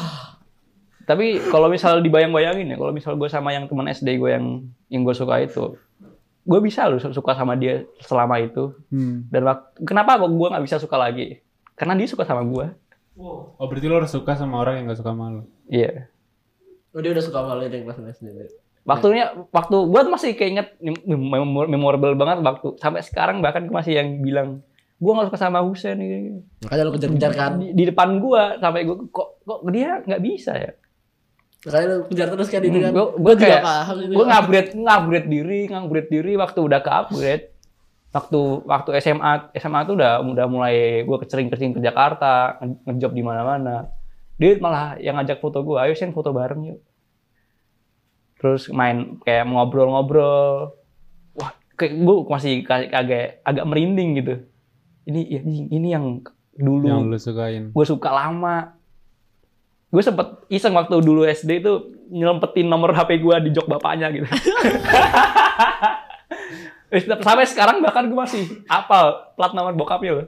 Tapi kalau misal dibayang-bayangin ya, kalau misal gue sama yang teman SD gue yang yang gue suka itu, gue bisa loh suka sama dia selama itu. Hmm. Dan wak- kenapa kok gue nggak bisa suka lagi? Karena dia suka sama gue. Wow. Oh berarti lo harus suka sama orang yang gak suka sama lo. Iya. Oh, dia udah suka sama lu dari kelas SD. Waktunya, waktu gue masih keinget mem- mem- memorable banget waktu sampai sekarang bahkan gue masih yang bilang gue nggak suka sama Husen ini. Makanya lu kejar-kejar kan. Di, di depan gue sampai gue kok kok dia nggak bisa ya. Makanya lu kejar terus kan itu kan. Gue kayak paham itu. gue ngupgrade ngupgrade diri ngupgrade diri waktu udah ke upgrade waktu waktu SMA SMA tuh udah udah mulai gue kecering-kecering ke Jakarta nge- ngejob di mana-mana dia malah yang ngajak foto gue ayo sen foto bareng yuk terus main kayak ngobrol-ngobrol wah kayak gue masih kayak agak agak merinding gitu ini ya, ini ini yang dulu Yang lo sukain. gue suka lama gue sempet iseng waktu dulu SD itu nyelempetin nomor HP gue di jok bapaknya gitu sampai sekarang bahkan gue masih apal plat nomor bokapnya loh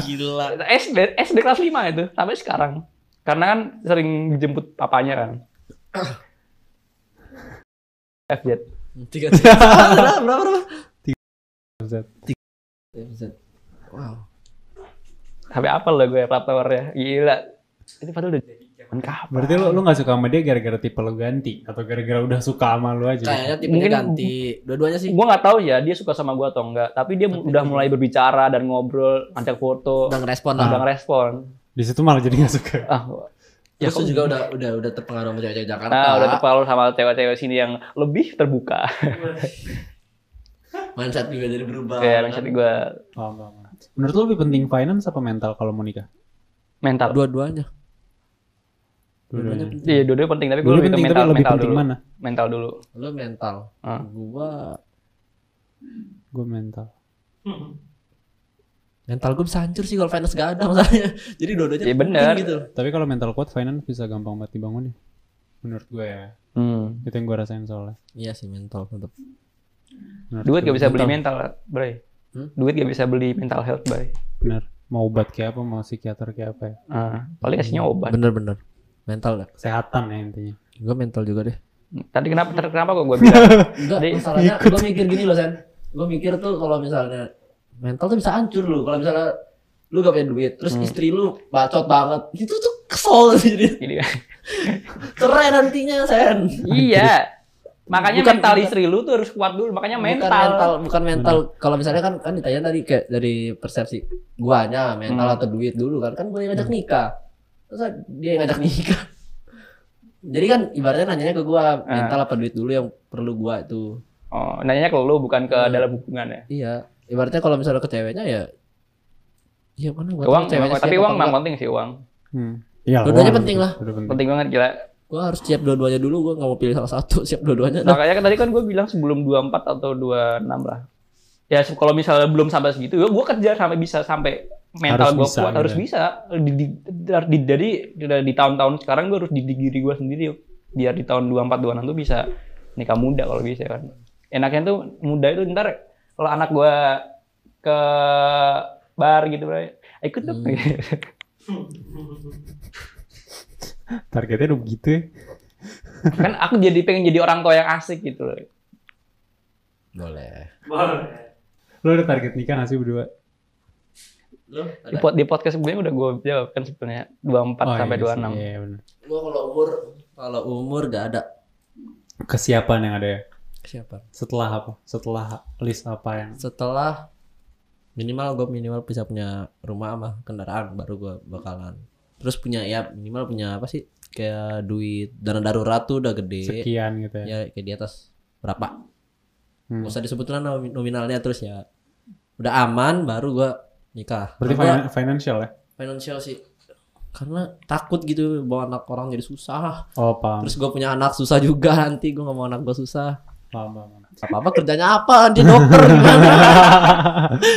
gila. SD SD kelas 5 itu sampai sekarang karena kan sering dijemput papanya kan FZ Tiga tiga. berapa berapa? berapa? Zat. Zat. Wow. sampai apal loh gue nomornya gila itu padahal udah jadi zaman kapan Berarti lo lo gak suka sama dia gara-gara tipe lo ganti atau gara-gara udah suka sama lo aja? Kayaknya tipenya Mungkin- ganti. Dua-duanya sih. gue nggak tahu ya dia suka sama gue atau enggak tapi dia udah mulai berbicara dan ngobrol ngajak foto Udah ngerespon udah lah. ngerespon Di situ malah jadi gak suka. ah Ya aku juga udah udah udah terpengaruh sama cewek-cewek Jakarta. nah udah terpengaruh sama cewek-cewek sini yang lebih terbuka Mindset juga jadi berubah. kayak misalnya gue Paham, paham. Menurut lo lebih penting finance apa mental kalau mau nikah? mental Dua-duanya. Penting. iya dua-duanya penting tapi gue Dua lebih ke penting tapi mental lebih mental penting dulu mana? mental dulu Lo mental. Ah. Gua Gue mental. mental gue bisa hancur sih kalau finance gak ada masalahnya. Jadi dua-duanya penting bener. gitu. Tapi kalau mental kuat finance bisa gampang banget dibangun ya. Menurut gue ya. hmm. Itu yang gue rasain soalnya. Iya sih mental tetap. Duit gue. gak bisa beli Mental. mental bray Hmm? duit gak bisa beli mental health bray Bener. Mau obat kayak apa, mau psikiater kayak apa ya. ah paling kasihnya obat Bener-bener. Mental dah. Kesehatan ya intinya. Gue mental juga deh. tadi kenapa kenapa kok gue bilang Enggak, Jadi- masalahnya gue mikir gini loh Sen. Gue mikir tuh kalau misalnya mental tuh bisa hancur lu. Kalau misalnya lu gak punya duit, terus Hmm. istri lu bacot banget, itu tuh kesel jadi Gini. cerai nantinya Sen. iya makanya Bukan- mental bukan- istri lu tuh harus kuat dulu makanya Bukan mental, mental, bukan mental. Kalau misalnya kan kan ditanya tadi kayak dari persepsi guanya mental Hmm. atau duit dulu kan kan gue yang ngajak nikah. Terus dia yang ngajak nikah. Jadi kan ibaratnya nanyanya ke gua Ah. mental apa duit dulu yang perlu gua itu. oh nanya ke lu bukan ke Hmm. dalam hubungan ya Iya, ibaratnya kalau misalnya ke ceweknya ya Iya mana gua uang ceweknya tapi uang enggak. penting sih uang Hmm. Iya, Dua-duanya penting lah. Penting. penting banget gila Gua harus siap dua-duanya dulu, gua nggak mau pilih salah satu, siap dua-duanya. Nah, makanya kan tadi kan gue bilang sebelum 24 atau 26 lah ya kalau misalnya belum sampai segitu ya gue kejar sampai bisa sampai mental gue kuat gitu harus ya. bisa di, di, di- jadi di, di tahun-tahun sekarang gue harus didik diri gue sendiri biar di tahun 24 26 tuh bisa nikah muda kalau bisa kan enaknya tuh muda itu ntar kalau anak gue ke bar gitu bro ikut dong Hmm. Targetnya udah begitu ya. kan aku jadi pengen jadi orang tua yang asik gitu loh Boleh. Lo ada target nikah gak sih berdua? Lu di, pod- di podcast sebelumnya udah gue jawab kan sebenarnya 24 Oh, sampai iya 26 sih, Iya bener. Gua kalau umur kalau umur gak ada Kesiapan yang ada ya? siapa. Setelah apa? Setelah list apa yang? Setelah minimal gue minimal bisa punya rumah sama kendaraan baru gue bakalan. Terus punya ya minimal punya apa sih? Kayak duit dana darurat tuh udah gede. Sekian gitu ya. Ya kayak di atas berapa? Hmm. Gak usah nomi- nominalnya terus ya. Udah aman baru gua nikah. Berarti gua finan- financial ya? financial sih. Karena takut gitu bawa anak orang jadi susah. Oh paham. Terus gue punya anak susah juga nanti gue gak mau anak gue susah. Paham, paham. Apa apa kerjanya apa? Dia dokter gimana?